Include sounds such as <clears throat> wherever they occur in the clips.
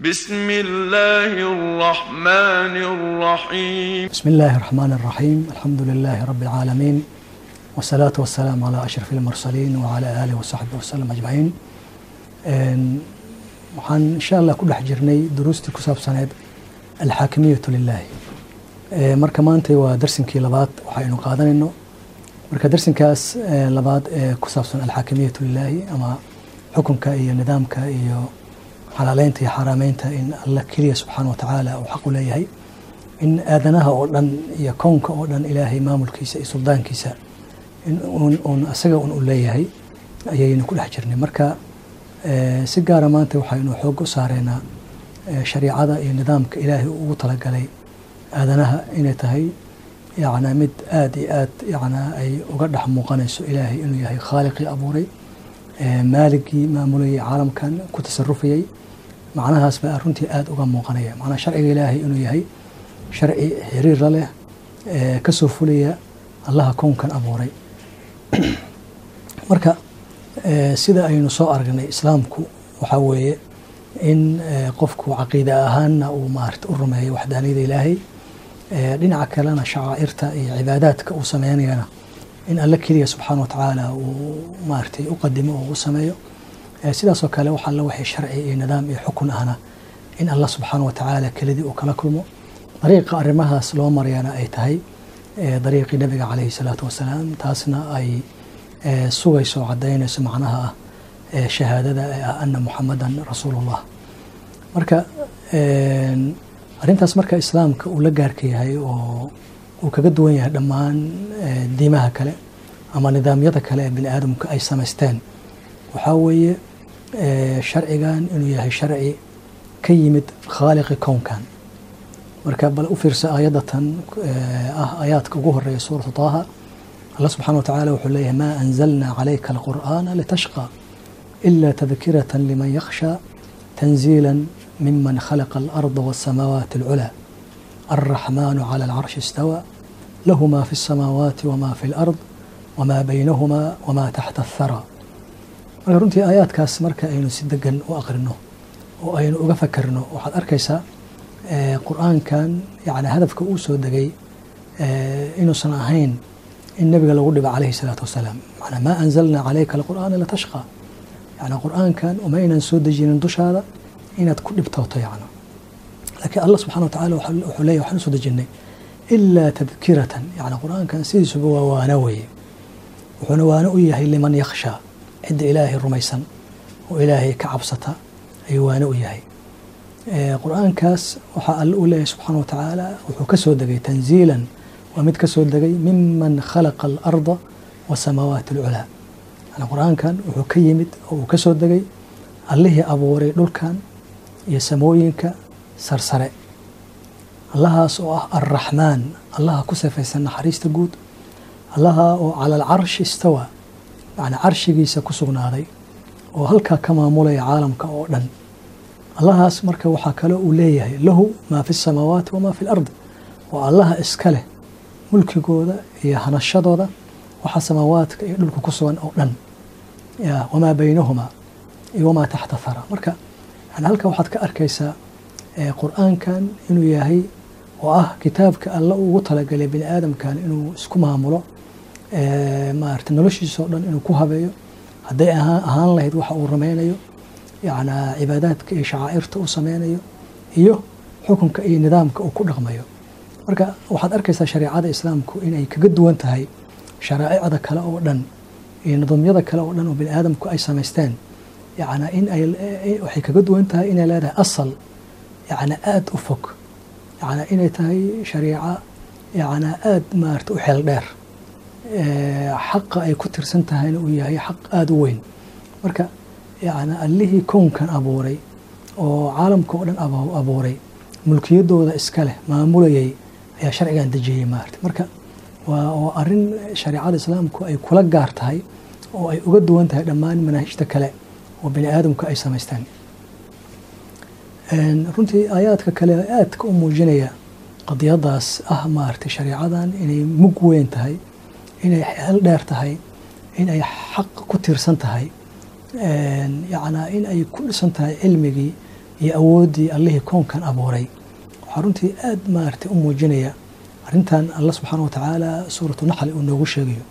بسم الله الرحمن الرحيم بسم الله الرحمن الرحيم الحمد لله رب العالمين والصلاة والسلام على أشرف المرسلين وعلى آله وصحبه وسلم أجمعين Een, waxaan insha allah ku dhex jirnay duruustii ku saabsaneed alxaakimiyatu lilaahi Ee, marka maanta waa darsinkii labaad waxaynu qaadanayno marka darsinkaas ee, labaad ee ku saabsan alxaakimiyatu lilaahi ama xukunka iyo nidaamka iyo xalaaleynta iyo xaaraameynta in alla keliya subxaana wa tacaala uu xaq u leeyahay. In aadanaha oo dhan iyo kownka oo dhan ilaahay maamulkiisa iyo suldaankiisa in uun uun asaga un u leeyahay ayaynu ku dhex jirnay. Marka ee, si gaara maanta waxaynu xoog u saareynaa ee, shariicada iyo nidaamka ilaahay ugu talagalay aadanaha inay tahay yacnaa mid aada iyo aad yacnaa ay uga dhex muuqanayso ilaahay inuu yahay khaaliqii abuuray ee, maaligii maamulayay caalamkan ku tasarufayay macnahaas baa runtii aada uga muuqanaya. Macnaa sharciga ilaahay inuu yahay sharci xiriir la leh ka soo fulaya allaha kownkan abuuray. <clears throat> Marka sida aynu soo aragnay islaamku waxaa weeye in qofku caqiida ahaanna uu maarata u rumeeyo waxdaaniyada ilaahay dhinaca kalena shacaa'irta iyo cibaadaadka uu sameynayana in alle keliya subxaana wa tacaala uu maaratay u qadimo oo u sameeyo ee, sidaasoo kale wax alle waxay sharci iyo nidaam iyo xukun ahna in allah subxaana wa tacaala kelidii uu kala kulmo. Dariiqa arrimahaas loo marayana ay tahay ee, dariiqii nabiga calayhi salaatu wasalaam taasna ay ee, sugayso oo caddaynayso macnaha ah shahaadada ee ah ana muxamadan rasuulullah. Marka arrintaas marka islaamka uu la gaarka yahay oo uu kaga duwan yahay dhammaan diimaha kale ama nidaamyada kale ee bini aadamka ay samaysteen waxaa weeye ee, sharcigan inuu yahay sharci ka yimid khaaliqi kownkan marka bal u fiirsa aayadatan ee, ah aayaadka ugu horeeya suuratu taaha allah subxaana wa tacaala wuxuu leeyahay maa anzalna calayka alqur'aana litashqa ila tadkirata liman yakhsha tanziila miman khalaqa alarda wasamaawaati alculaa alraxmaanu cala alcarshi istawa lahu ma fi الsamaawaati wama fi اlard wma baynahuma wma taxta athara marka runtii aayaadkaas marka aynu si degan u aqrino oo aynu uga fakerno waxaad arkaysaa ee, qur'aankan yani hadafka uu soo degay ee, inuusan ahayn in nebiga lagu dhibo calayhi salaatu wasalaam. Manaa maa anzalna calayka alqur'aana latashqa yani qur'aankan uma aynan soo dejinin dushaada inaad ku dhibtooto yani laakiin allah subxana wa tacala waxa- wuxuu leeyahy waxaan u soo dejinnay ilaa tadkiratan yani qur'aankan sidiisuba waa waano weeye. Wuxuuna waano u yahay liman yakhshaa cidda ilaahay rumaysan oo ilaahay ka cabsata ayuu waano u yahay. Qur'aankaas waxaa alle uu leeyahay subxaana wa tacaala wuxuu ka soo degay tanziilan. Waa mid ka soo degay miman khalaqa alarda wasamaawaati alculaa qur'aankan wuxuu ka yimid oo uu ka soo degay allihii abuuray dhulkan iyo samooyinka sarsare. Allahaas oo ah arraxmaan allaha ku sifaysan naxariista guud. Allaha oo cala alcarshi istawa yani carshigiisa ku sugnaaday oo halkaa ka maamulaya caalamka oo dhan. Allahaas marka waxaa kale uu leeyahay lahu maa fi samaawaati wamaa fi lardi waa allaha iska leh mulkigooda iyo hanashadooda waxa samaawaatka iyo dhulka ku sugan oo dhan. Wamaa baynahumaa iyo wamaa taxta hara marka yani halkaa waxaad ka arkaysaa qur'aankan inuu yahay oo ah kitaabka alla ugu talagalay bini aadamkan inuu isku maamulo maarata noloshiisa oo dhan inuu ku habeeyo. Hadday ahaan lahayd waxa uu rumaynayo yacnaa cibaadaadka iyo shacaa'irta uu sameynayo iyo xukunka iyo nidaamka uu ku dhaqmayo. Marka waxaad arkaysaa shareecada islaamku inay kaga duwan tahay sharaa'icda kale oo dhan iyo nidaamyada kale oo dhan oo bini aadamku ay samaysteen. Yacnaa in ay waxay kaga duwan tahay inay leedahay asal yacnaa aada u fog. Yacnaa inay tahay shariica yacnaa aada maarata u xeel dheer. ee, xaqa ay ku tirsan tahayna uu yahay xaq aada u weyn. Marka yani allihii kownkan abuuray oo caalamka oo dhan abuuray mulkiyadooda iska leh maamulayay ayaa sharcigan dejiyey maarata marka waa arrin shareecada islaamku ay kula gaar tahay oo ay uga duwan tahay dhammaan manaahijta kale oo bini aadamku ay samaysteen Een, runtii aayaadka kale aadka u muujinaya qadiyadaas ah maaragtay shareecadan inay mug weyn tahay inay xeel dheer tahay inay xaq ku tiirsan tahay yacnaa in ku dhisan tahay cilmigii iyo awooddii allihii koonkan abuuray. Waxaa runtii aad maaragtay u muujinaya arrintan alla subxaana wa tacaala suuratu naxli uu noogu sheegayo.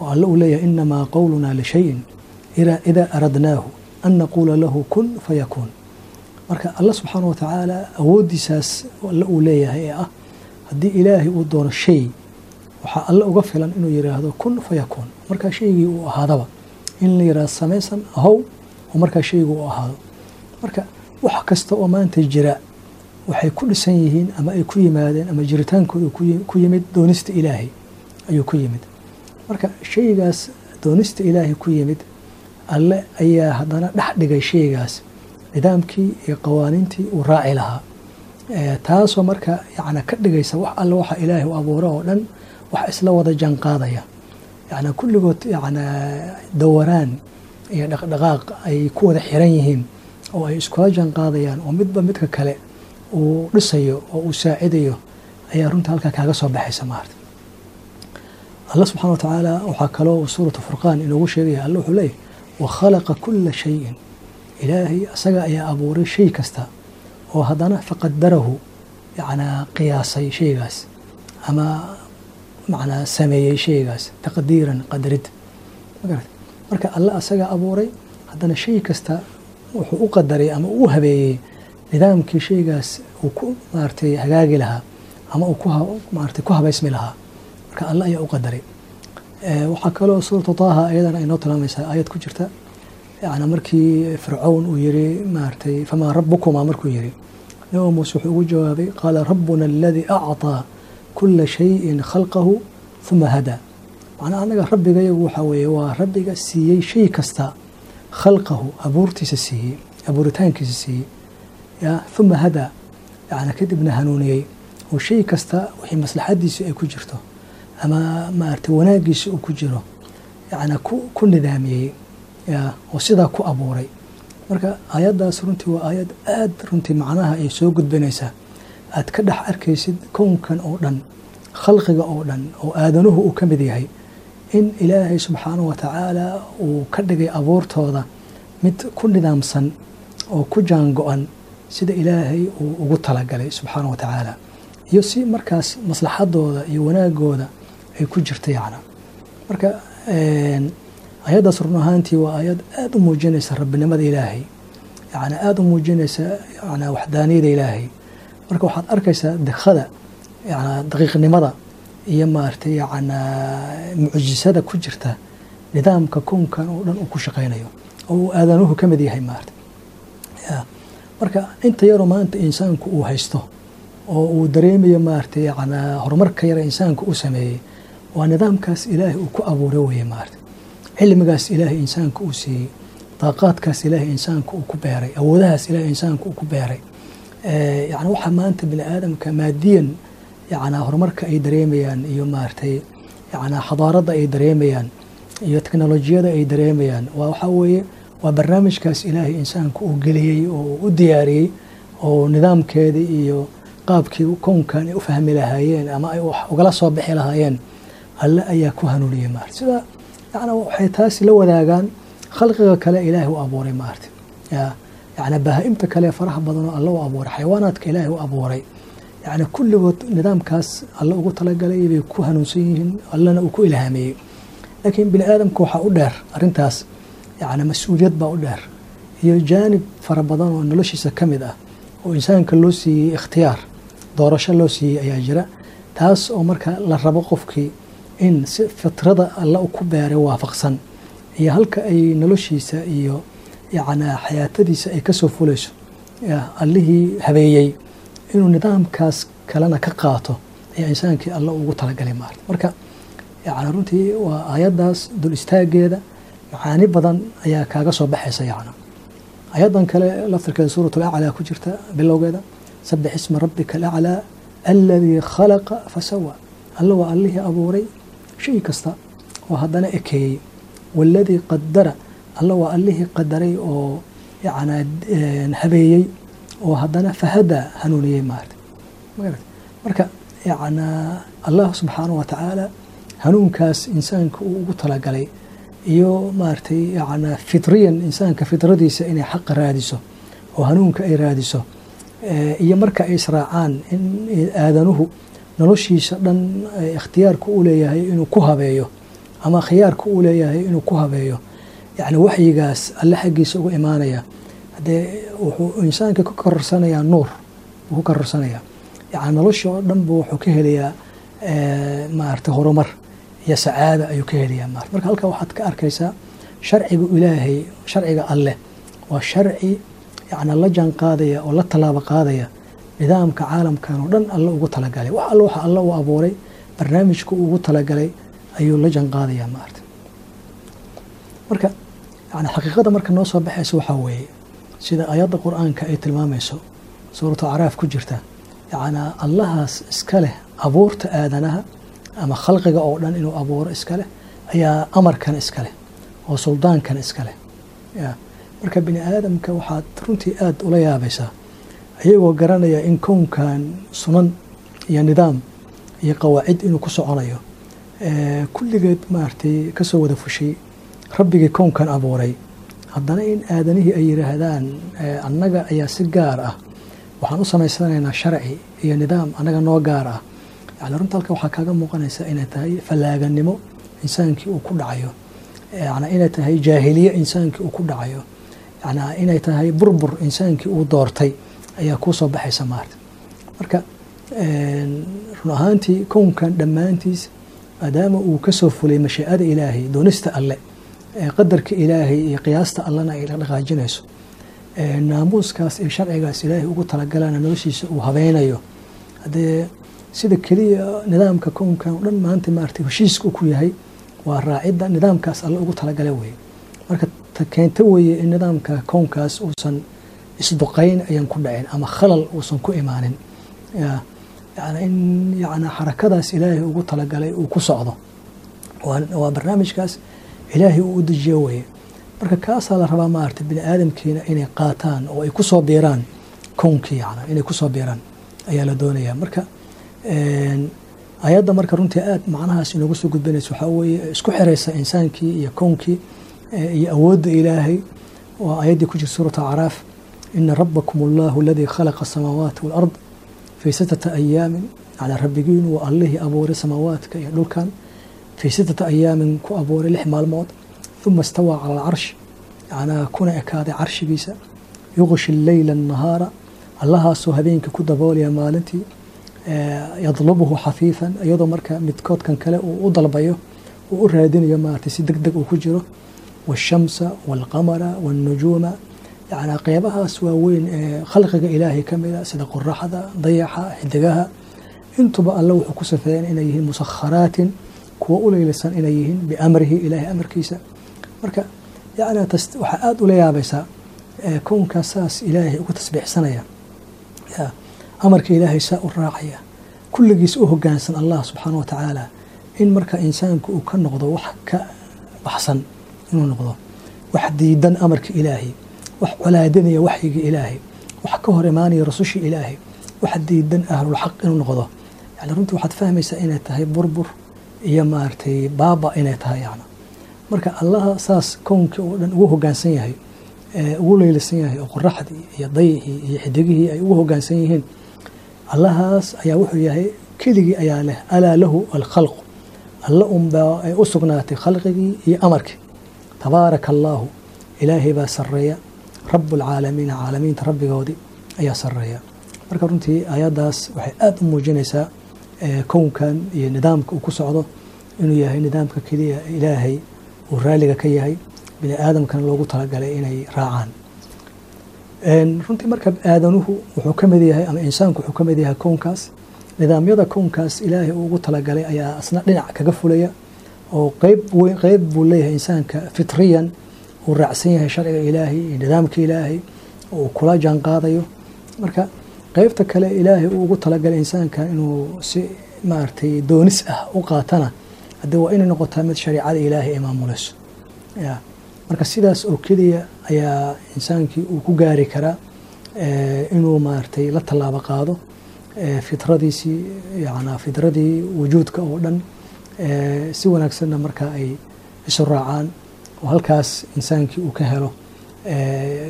Oo alle uu leeyahay inamaa qowlunaa lishayin idaa aradnaahu an naquula lahu kun fayakuun marka alla subxaana wa tacaala awooddiisaas alle uu leeyahay ee ah haddii ilaahay uu doono shay waxaa alle uga filan inuu yidhaahdo kun fayakuun markaa shaygii uu ahaadaba in la yidhahdo samaysan ahow oo markaa shaygii uu ahaado. Marka wax kasta oo maanta jira waxay ku dhisan yihiin ama ay ku yimaadeen ama jiritaankooda ku yimid doonista ilaahay ayuu ku yimid. Marka shaygaas doonista ilaahay ku yimid alle ayaa haddana dhex dhigay shaygaas. Nidaamkii iyo qawaaniintii uu raaci lahaa. Taasoo marka yana ka dhigaysa wax alle waxa ilaahay u abuuro oo dhan wax isla wada janqaadaya yana kulligood yana dawaraan iyo dhaqdhaqaaq ay ku wada xiran yihiin oo ay iskula janqaadayaan oo midba midka kale uu dhisayo oo uu saacidayo ayaa runta halkaa kaaga soo baxaysa maarta. Allah subxana wa tacaala waxaa kaloo suuratu furqaan inoogu sheegaya alle wuxuu leeyahy wa khalaqa kula shayin. Ilaahay asaga ayaa abuuray shay kasta oo haddana faqadarahu yacnaa qiyaasay shaygaas. Ama macnaa sameeyey shaygaas taqdiiran qadarid marka alle asaga abuuray haddana shay kasta wuxuu u qadaray ama u habeeyey nidaamkii shaygaas uu ku maaratay hagaagi lahaa ama uu kumaarata ku habaysmi lahaa. Marka alle ayaa u qadaray waxaa kaloo suuratu taaha ayadana ay noo tilmaamaysaa aayad ku jirta. Yani markii fircown uu yiri maaratay famaa rabukumaa markuu yiri. Nabi muuse wuxuu ugu jawaabay qaala rabbuna aladii acطaa kula shayin khalqahu huma hadaa macnaa anaga rabbigayagu waxaa weeye waa rabbiga siiyey shay kasta khalqahu abuurtiisa siiyey abuuritaankiisa siiyey ya huma hadaa yani kadibna hanuuniyey oo shay kasta wixii maslaxadiisu ay ku jirto ama maarata wanaagiisa uu ku jiro yani ku nidaamiyey oo sidaa ku abuuray marka aayaddaas runtii waa aayad aad runtii macnaha ay soo gudbinaysaa aad ka dhex arkaysid kownkan oo dhan khalqiga oo dhan oo aadanuhu uu ka mid yahay in ilaahay subxaanahu wa tacaala uu ka dhigay abuurtooda mid ku nidaamsan oo ku jaango-an sida ilaahay uu ugu talagalay subxaanahu wa tacaala. Iyo si markaas maslaxadooda iyo wanaagooda ay ku jirta yacna marka ayaddaas run ahaantii waa ayad aada u muujinaysa rabbinimada ilaahay yani aada u muujinaysa yan waxdaaniyada ilaahay marka waxaad arkaysaa dekada yan daqiiqnimada iyo maaragtay yana mucjisada ku jirta nidaamka kownkan oo dhan uu ku shaqaynayo oo uu aadanuhu ka mid yahay maarata marka inta yaroo maanta insaanku uu haysto oo uu dareemayo maaragtay yana horumarka yara insaanku u sameeyey waa nidaamkaas ilaahay uu ku abuuray weye maarata cilmigaas ilaahay insaanka uu siiyey daaqaadkaas ilaahay insaanka uu ku beeray awoodahaas ilaahay insaanka uu ku beeray yani waxaa maanta bini aadamka maadiyan yana horumarka ay dareemayaan iyo maaragtay yana xadaaradda ay dareemayaan iyo teknolojiyada ay dareemayaan. Waa waxaa weeye waa barnaamijkaas ilaahay insaanka uu geliyey oo u diyaariyey oo nidaamkeedii iyo qaabkii kownkan ay u fahmi lahaayeen ama ay wax ugala soo bixi lahaayeen alle ayaa ku hanuuniyey maarata sida yani waxay taasi la wadaagaan khalqiga kale ilaahay u abuuray maarata yani bahaa-imta kale faraha badan oo alle u abuuray xayawaanaadka ilaahay u abuuray yani kulligood nidaamkaas alle ugu talagalay bay ku hanuunsan yihiin allena uu ku ilhaameeyey. Laakiin bini aadamka waxaa u dheer arintaas yani mas'uuliyad baa u dheer. Iyo jaanib fara badan oo noloshiisa ka mid ah oo insaanka loo siiyey ikhtiyaar doorasho loo siiyey ayaa jira taas oo marka la rabo qofkii in si fitrada alle ku beeray waafaqsan iyo halka ay noloshiisa iyo xayaatadiisa ay ka soo fulayso allihii habeeyey inuu nidaamkaas kalena ka qaato ayaa insaankii alle ugu talagalay maarta. Marka yani runtii waa aayaddaas dul istaageeda macaani badan ayaa kaaga soo baxaysa yacna ayadan kale laftirkeeda suurat alaclaa ku jirta bilowgeeda sabix isma rabbika alaclaa aladii khalaqa fasawa alle waa allihii abuuray shay kasta oo haddana ekeeyey waaladii qadara alle waa allihii qadaray oo yana habeeyey oo haddana fahadaa hanuuniyey maarta. Marka yana allah subxaanahu wa tacaala hanuunkaas insaanka uu ugu talagalay iyo maaragtay yana fitriyan insaanka fitradiisa inay xaqa raadiso oo hanuunka ay raadiso iyo marka ay israacaan in aadanuhu noloshiisa dhan ikhtiyaarka u leeyahay inuu ku habeeyo ama khiyaarka uu leeyahay inuu ku habeeyo yacni waxyigaas alle xaggiisa uga imaanaya haddee wuxuu insaanka ka kororsanayaa nuur wuu ku kororsanayaa yacni noloshii oo dhan buu wuxuu ka helayaa maaragtay horumar iyo sacaada ayuu ka helayaa maarata marka halkaa waxaad ka arkaysaa sharciga ilaahay sharciga alleh waa sharci yacni la jaan qaadaya oo la tallaabo qaadaya nidaamka caalamkan oo dhan alle ugu talagalay. Wax alle waxa alle u abuuray barnaamijka uu ugu talagalay ayuu la jaan qaadayaa maarata marka yani xaqiiqada marka noo soo baxaysa waxaa weeye sida ayadda qur'aanka ay tilmaamayso suuratu acraaf ku jirta yacnaa allahaas iska leh abuurta aadanaha ama khalqiga oo dhan inuu abuuro iska leh ayaa amarkan iska leh oo suldaankan iska leh. Marka bini aadamka waxaad runtii aada ula yaabaysaa iyagoo garanaya in kownkan sunan iyo nidaam iyo qawaacid inuu ku soconayo kulligeed maaragtay ka soo wada fushay rabbigii kownkan abuuray. Haddana in aadanihii ay yidhaahdaan annaga ayaa si gaar ah waxaan u samaysanaynaa sharci iyo nidaam annaga noo gaar ah. Yani runta halka waxaa kaaga muuqanaysa inay tahay fallaaganimo insaankii uu ku dhacayo. Yani inay tahay jaahiliye insaankii uu ku dhacayo. Yani inay tahay burbur insaankii uu doortay ayaa kuu soo baxaysa maarta. Marka run ahaantii kownkan dhammaantiis maadaama uu ka soo fulay mashiicada ilaahay doonista alle qadarka ilaahay iyo qiyaasta allena ay dhaqaajinayso naamuuskaas iyo sharcigaas ilaahay ugu talagalana noloshiisa uu habeynayo haddee sida keliya nidaamka kownkan o dhan maanta maarata heshiiska ku yahay waa raacidda nidaamkaas alle ugu talagala weye marka ta keento weeye in nidaamka kownkaas uusan isduqayn ayaan ku dhacin ama khalal uusan ku imaanin. In yani xarakadaas ilaahay ugu talagalay uu ku socdo. Waa barnaamijkaas ilaahay uu u dejiyo weye marka kaasaa la rabaa maarata bini aadamkiina inay qaataan oo ay ku soo biiraan kownkii yana inay ku soo biiraan ayaa la doonaya marka ayadda marka runtii aad macnahaas inoogu soo gudbanaysa waxaa weeye isku xiraysa insaankii iyo kownkii iyo awoodda ilaahay. Waa ayaddii ku jirta suurata acraaf ina rabakum allahu aladii khalaqa asamaawaati waalard fii sittata ayaamin yani rabbigiinu waa allihii abuuray samaawaadka iyo dhulkan fii sittata ayaamin ku abuuray lix maalmood uma istawaa cala alcarsh yanaa kuna ekaaday carshigiisa yuqshi leyla annahaara allahaasoo habeenkii ku daboolaya maalintii yadlubuhu xafiifan iyadoo marka midkoodkan kale uu u dalbayo uu u raadinayo maarata si deg deg uu ku jiro waashamsa waalqamara waannujuuma yacnaa qeybahaas waaweyn ee khalqiga ilaahay ka mida sida qoraxda dayaxa xidigaha intuba alle wuxuu ku safeeyeen inay yihiin musakharaatin kuwa u leylaysan inay yihiin biamrihi ilaahay amarkiisa marka waxaa aada ula yaabaysaa kownkaas saas ilaahay ugu tasbiixsanaya. Amarka ilaahay saa u raacaya. Kulligiis u hogaansan allah subxaana wa tacaala in marka insaanku uu ka noqdo wax ka baxsan inuu noqdo. Wax diidan amarka ilaahay wax colaadinaya waxyiga ilaahay wax ka hor imaanaya rasushii ilaahay wax diidan ahlulxaq inuu noqdo. Yani runtii waxaad fahmaysaa inay tahay burbur iyo maaragtay baaba inay tahay yani marka allaha saas kownkii oo dhan ugu hogaansan yahay ugu leylisan yahay oo qoraxdii iyo dayixii iyo xidigihii ay ugu hogaansan yihiin allahaas ayaa wuxuu yahay keligii ayaa leh alaa lahu alkhalqu alla unbaa ay u sugnaatay khalqigii iyo amarkii. Tabaaraka allaahu ilaahay baa sareeya rabu alcaalamiina caalamiinta rabbigoodii ayaa sareeya marka runtii ayaddaas waxay aada u muujinaysaa kownkan iyo nidaamka uu ku socdo inuu yahay nidaamka keliya ilaahay uu raaliga ka yahay bini aadamkana loogu talagalay inay raacaan. Runtii marka aadanuhu wuxuu ka mid yahay ama insaanku wuxuu ka mid yahay kownkaas. Nidaamyada kownkaas ilaahay uu ugu talagalay ayaa isna dhinac kaga fulaya oo qeyb weyn qeyb buu leeyahay insaanka fitriyan. Uu raacsan yahay sharciga ilaahay iyo nidaamka ilaahay uu kula jaan qaadayo marka qeybta kale ilaahay uu ugu talagalay insaanka inuu si maaragtay doonis ah u qaatana haddii waa inay noqotaa mid shariicada ilaahay ay maamulayso. Ya marka sidaas oo keliya ayaa insaankii uu ku gaari karaa inuu maaragtay la tallaabo qaado fitradiisii yana fitradii wujuudka oo dhan si wanaagsanna marka ay isu raacaan oo halkaas insaankii uu ka helo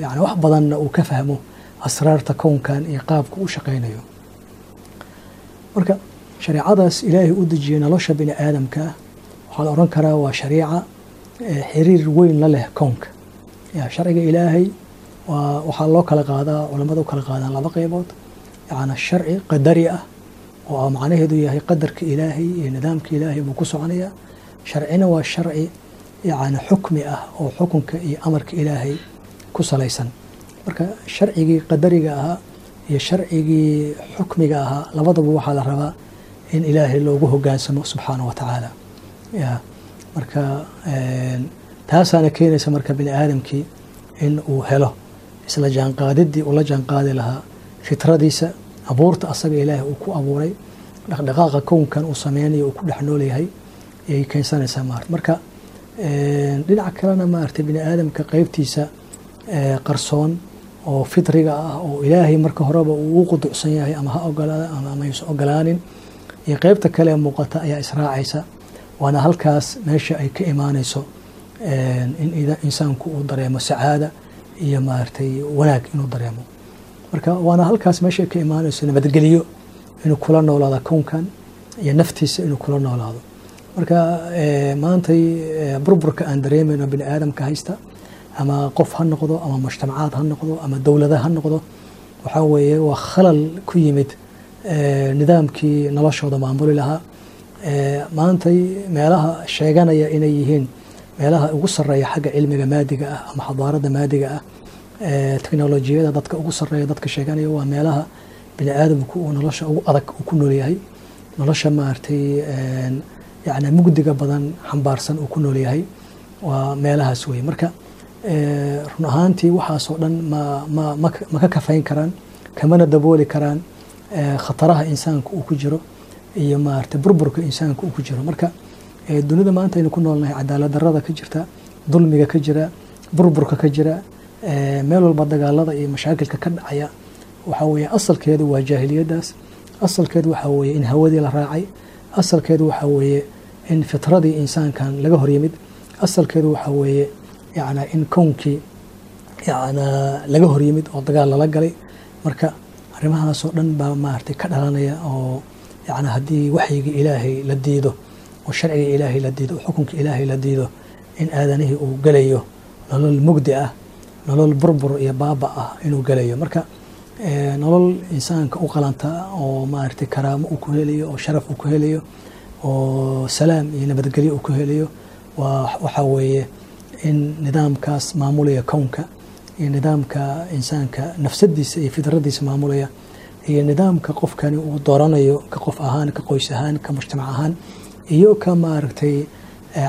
yani wax badanna uu ka fahmo asraarta kownkan iyo qaabka u shaqaynayo. Marka shareecadaas ilaahay u dejiyey nolosha bini aadamka waxaa la oran karaa waa shariica xiriir weyn la leh kownka sharciga ilaahay waa waxaa loo kala qaadaa culamada u kala qaadaan laba qeybood yacni sharci qadari ah oo macnaheedu yahay qadarka ilaahay iyo nidaamka ilaahay buu ku soconayaa sharcina waa sharci yacni xukmi ah oo xukunka iyo amarka ilaahay ku salaysan marka sharcigii qadariga ahaa iyo sharcigii xukmiga ahaa labadaba waxaa la rabaa in ilaahay loogu hogaansamo subxaana wa tacaala. Marka taasaana keenaysa marka bini aadamkii in uu helo isla jaanqaadidii uu la jaanqaadi lahaa fitradiisa abuurta asaga ilaahay uu ku abuuray dhaqdhaqaaqa kownkan uu sameynayo uu ku dhex nool yahay ayay keensanaysaa maarta. Marka dhinaca kalena maaragtay bini aadamka qeybtiisa qarsoon oo fitriga ah oo ilaahay marka horeba uu u quducsan yahay ama ha ogolaada ama aysan ogolaanin. Iyo qeybta kale muuqata ayaa israacaysa waana halkaas meesha ay ka imaanayso in insaanku uu dareemo sacaada iyo maaragtay wanaag inuu dareemo. Marka waana halkaas meesha ay ka imaanayso nabadgeliyo inuu kula noolaado kownkan iyo naftiisa inuu kula noolaado. Marka maantay burburka aan dareemayno bini aadamka haysta ama qof ha noqdo ama mujtamacaad ha noqdo ama dowladda ha noqdo waxaa weeye waa khalal ku yimid nidaamkii noloshooda maamuli lahaa. Maantay meelaha sheeganaya inay yihiin meelaha ugu sareeya xagga cilmiga maadiga ah ama xadaarada maadiga ah teknolojiyada dadka ugu sareeya dadka sheeganaya waa meelaha bini aadamku uu nolosha ugu adag uu ku noolyahay nolosha maaragtay yani mugdiga badan xambaarsan uu ku noolyahay waa meelahaas weye marka run ahaantii waxaasoo dhan ma ka kafayn karaan kamana dabooli karaan khataraha insaanka uu ku jiro iyo maarata burburka insaanka uu ku jiro. Marka dunida maanta aynu ku noolnahay cadaalad darada ka jirta dulmiga ka jira burburka ka jira meel walba dagaalada iyo mashaakilka ka dhacaya. Waxaa weeye asalkeedu waa jaahiliyadaas asalkeedu waxaa weeye in hawadii la raacay asalkeedu waxaa weeye in fitradii insaankan laga horyimid asalkeedu waxaa weeye yana in kownkii yana laga horyimid oo dagaal lala galay. Marka arrimahaasoo dhan baa maaragtay ka dhalanaya oo yani haddii waxyigii ilaahay la diido oo sharciga ilaahay la diido oo xukunka ilaahay la diido in aadanihii uu gelayo nolol mugdi ah nolol burbur iyo baaba ah inuu gelayo marka nolol insaanka u qalanta oo maaragtay karaamo uu ku helayo oo sharaf uu ku helayo oo salaam iyo nabadgelyo uu ku helayo waa waxaa weeye in nidaamkaas maamulaya kownka iyo nidaamka insaanka nafsadiisa iyo fidradiisa maamulaya iyo nidaamka qofkani uu dooranayo ka qof ahaan ka qoys ahaan ka mujtamac ahaan iyo ka maaragtay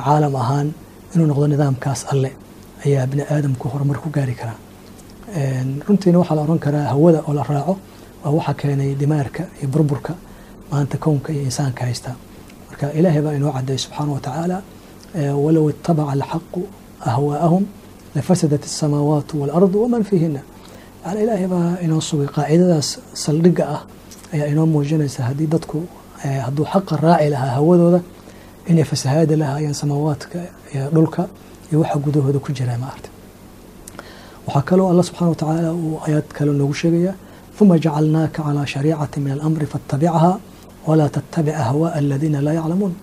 caalam ahaan inuu noqdo nidaamkaas alle ayaa bini aadamku horumar ku gaari karaa. Runtiina waxaa la oran karaa hawada oo la raaco waa waxa keenay dimaarka iyo burburka maanta kownka iyo insaanka haysta. Marka ilaahay baa inoo cadeey subxaana wa tacaala walow itabaca alxaqu ahwaa'ahum lafasadat asamaawaatu waalardu waman fiihina yani ilaahay baa inoo sugay qaacidadaas saldhigga ah ayaa inoo muujinaysa haddii dadku hadduu xaqa raaci lahaa hawadooda inay fasahaadi lahaayeen samaawaadka iyo dhulka iyo waxa gudahooda ku jira maarta waxaa kaloo alla subxana wa tacaala uu ayaad kale noogu sheegaya uma jacalnaaka calaa shariicati min alamri faatabicha walaa tattabic ahwaaa aladiina laa yaclamuun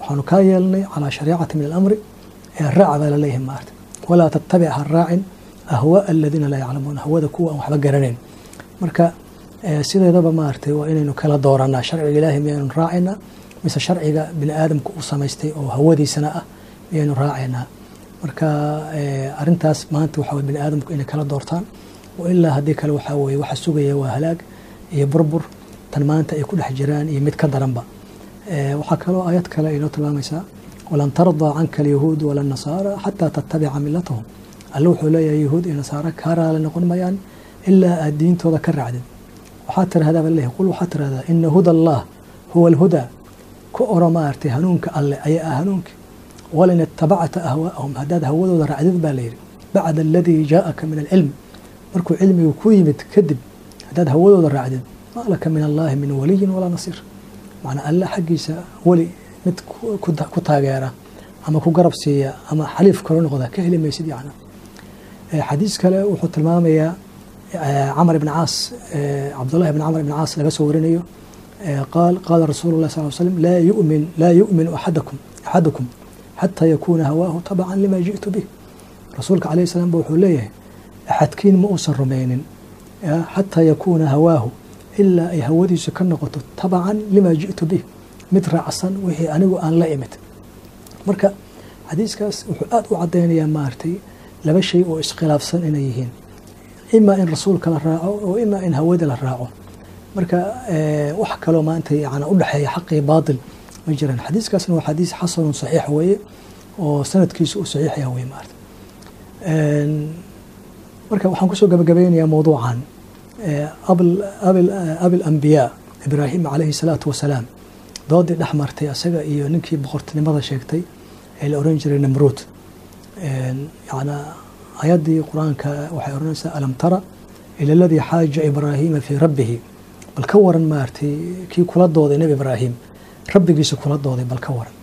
waxaanu kaa yeelnay calaa shariicati min alamri ee raac baa la leeyahay maarta. Walaa tattabic ha raacin ahwaaa aladiina laa yaclamuun hawada kuwa aan waxba garanayn marka sideedaba maaragtay waa inaynu kala dooranaa sharciga ilaahay miyaynu raacayna mise sharciga bini aadamka uu samaystay oo hawadiisana ah miyaynu raacaynaa marka arintaas maanta waxa bini aadamku inay kala doortaan oo ilaa haddii kale waxaa weye waxa sugaya waa halaag iyo burbur tan maanta ay ku dhex jiraan iyo mid ka daranba. Waxaa kaloo ayad kale aynoo tilmaamaysaa walan tardaa canka alyahuud wala nasaara xataa tattabica milatahum alle wuxuu leeyahay yahuud iyo nasaara kaa raali noqon mayaan ilaa aad diintooda ka raacdid waxaa tirahdaa leeyahay qul waxaa tirahdaa ina huda allah huwa alhudaa ku oro maaragtay hanuunka alle ayaa ah hanuunki walin itabacta ahwaa'ahum haddaad hawadooda raacdid baa layidhi bacda aladii jaaaka min alcilm markuu cilmigu ku yimid kadib haddaad hawadooda raacdid maa laka min allaahi min waliyin walaa nasiir. Macnaa alle xaggiisa weli mid ku taageera ama ku garab siiya ama xaliif kalo noqda ka heli maysid yacna xadiis kale wuxuu tilmaamayaa camr ibn caas cabdullahi ibn camr ibn caas laga soo warinayo. Qaal qaala rasuulu lah sal slm laa yumin laa yu'minu axadakum axadukum xataa yakuuna hawaahu tabacan lima ji'tu bih rasuulka calayh salaam ba wuxuu leeyahay axadkiin ma uusan rumaynin xataa yakuuna hawaahu ilaa ay hawadiisu ka noqoto tabacan lima ji'tu bih mid raacsan wixii anigu aan la imid. Marka xadiiskaas wuxuu aada u cadaynayaa maaragtay laba shay oo iskhilaafsan inay yihiin. Imaa in rasuulka la raaco oo imaa in hawada la raaco. Marka wax kaloo maanta yani udhexeeya xaqii baatil ma jiraan. Xadiiskaasna waa xadiis xasanun saxiix weeye oo sanadkiisu uu saxiix yaha wey maarata marka waxaan ku soo gabagabeynayaa mowduucan abil ambiyaa ibraahim calayhi salaatu wasalaam doodii dhex martay asaga iyo ninkii boqortinimada sheegtay ee la oran jiray namruud yana ayaddii qur'aanka waxay oranaysaa alam tara ila aladii xaaja ibraahiima fii rabbihi? Bal ka waran maaragtay kii kula dooday nebi ibraahim rabbigiisa kula dooday bal ka waran.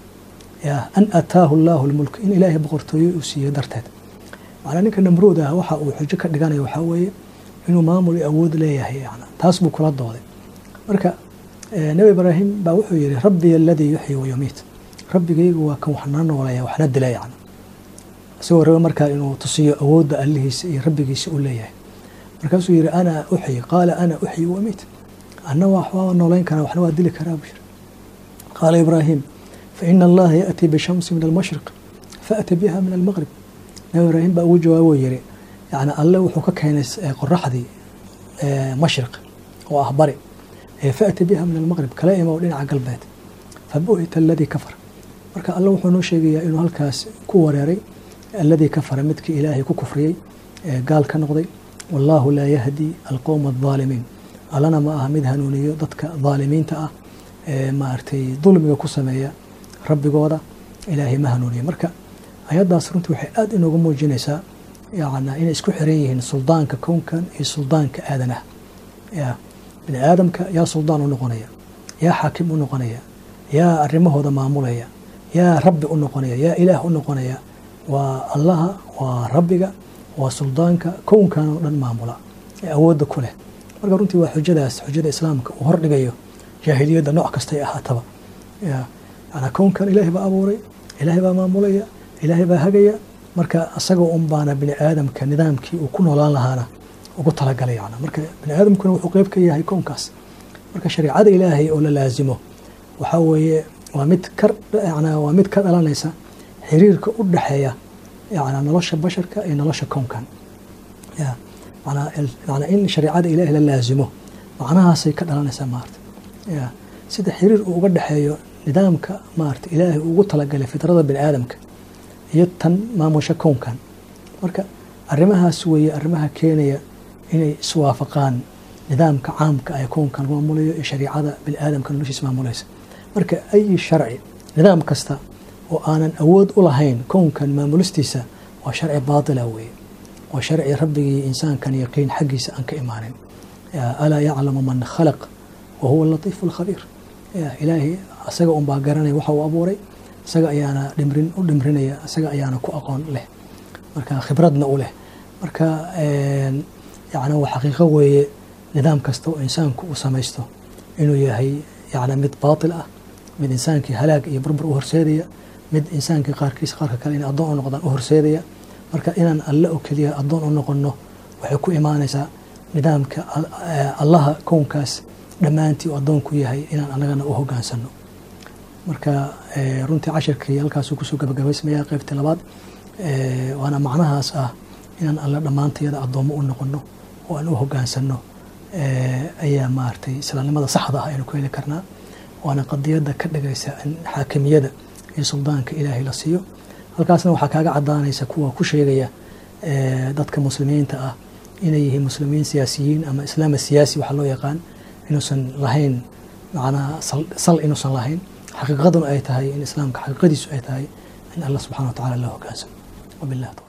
An ataahu allaahu lmulk in ilaahay boqortooyo uu siiyo darteed. Macnaa ninka namruud ah waxa uu xujo ka dhiganaya waxaa weeye inuu maamul awood leeyahay taas buu kula dooday. Marka nebi ibraahim baa wuxuu yihi rabbiy aladii yuxyi wayumiit rabbigaygu waa kan waxna nooleeya waxna dila yani isagoo raba markaa inuu tusiyo awoodda allihiisa iyo rabbigiisa u leeyahay. Markaasuu yihi ana uxyi qaala ana uxyi wamiit anna waa nooleyn karaa waxna waa dili karaa buu yiri qaala ibraahim faina allaha yaأtii bishamsi min almashriq faأti biha min almaqrib nabi ibraahim baa ugu jawaabo yiri yani alle wuxuu ka keenay qoraxdii mashriq oo ah bari faأti biha min almaqrib kala imow dhinaca galbeed. Fabuhita aladii kafar marka alle wuxuu noo sheegayaa inuu halkaas ku wareeray aladii kafara midkii ilaahay ku kufriyey gaal ka noqday. Wallaahu laa yahdi alqowma aldaalimiin allana ma aha mid hanuuniyo dadka daalimiinta ah ee maaragtay dulmiga ku sameeya rabbigooda. Ilaahay ma hanuuniyo. Marka ayaddaas runtii waxay aada inoogu muujinaysaa yana inay isku xiran yihiin suldaanka kownkan iyo suldaanka aadanaha bini aadamka yaa suldaan u noqonaya yaa xaakim u noqonaya yaa arrimahooda maamulaya yaa rabbi u noqonaya yaa ilaah u noqonaya waa allaha waa rabbiga waa suldaanka kownkan oo dhan maamula ee awoodda ku leh. Marka runtii waa xujadaas xujada islaamka uu hordhigayo jaahiliyadda nooc kastay ahaataba. Yana kownkan ilaahay baa abuuray ilaahay baa maamulaya ilaahay baa hagaya. Marka asagoo un baana bini aadamka nidaamkii uu ku noolaan lahaana ugu talagalay yana marka bini aadamkuna wuxuu qeyb ka yahay kownkaas marka shareicada ilaahay oo la laasimo waxaa weeye waa mid ka waa mid ka dhalanaysa xiriirka u dhexeeya yana nolosha basharka iyo nolosha kownkan manaa in shareicada ilaahay la laasimo macnahaasay ka dhalanaysaa maarata sida xiriir uu uga dhexeeyo nidaamka maarata ilaahay ugu talagalay fitrada bini aadamka iyo tan maamusha kownkan marka arrimahaas weeye arrimaha keenaya inay iswaafaqaan nidaamka caamka ee kownkan maamulayo iyo shariicada bini aadamka noloshiisa maamulaysa. Marka ayi sharci nidaam kasta oo aanan awood u lahayn kownkan maamulistiisa waa sharci baatila weeye. Waa sharci rabbigii insaankan yaqiin xaggiisa aan ka imaanin. Alaa yaclamu man khalaq wa huwa alatiifu alkhabiir ilaahay isaga unbaa garanaya waxa uu abuuray isaga ayaana dhimrin u dhimrinaya isaga ayaana ku aqoon leh. Marka khibradna u leh. Marka yani waa xaqiiqo weeye nidaam kasta oo insaanku uu samaysto inuu yahay yani mid baatil ah mid insaankii halaag iyo burbur u horseedaya mid insaankii qaarkiisa qaarka kale inay addoon u noqdaan u horseedaya. Marka inaan alle oo keliya addoon u noqonno waxay ku imaanaysaa nidaamka allaha kownkaas dhammaantii uu addoonku yahay inaan annagana u hogaansano marka runtii cashirkii halkaasuu ku soo gabagabaysmaya qaybtii labaad waana macnahaas ah inaan alle dhammaantayada addoommo u noqonno oo aan u hogaansano ayaa maaragtay islaamnimada saxda ah aynu ku heli karnaa. Waana qadiyadda ka dhigaysa in xaakimiyada iyo suldaanka ilaahay la siiyo. Halkaasna waxaa kaaga cadaanaysa kuwa ku sheegaya dadka muslimiinta ah inay yihiin muslimiin siyaasiyiin ama islaama siyaasi waxaa loo yaqaan inuusan lahayn macnaha sal inuusan lahayn. Xaqiiqaduna ay tahay in islaamka xaqiiqadiisu ay tahay in allah subxana wa tacala loo hogaansamo wabilah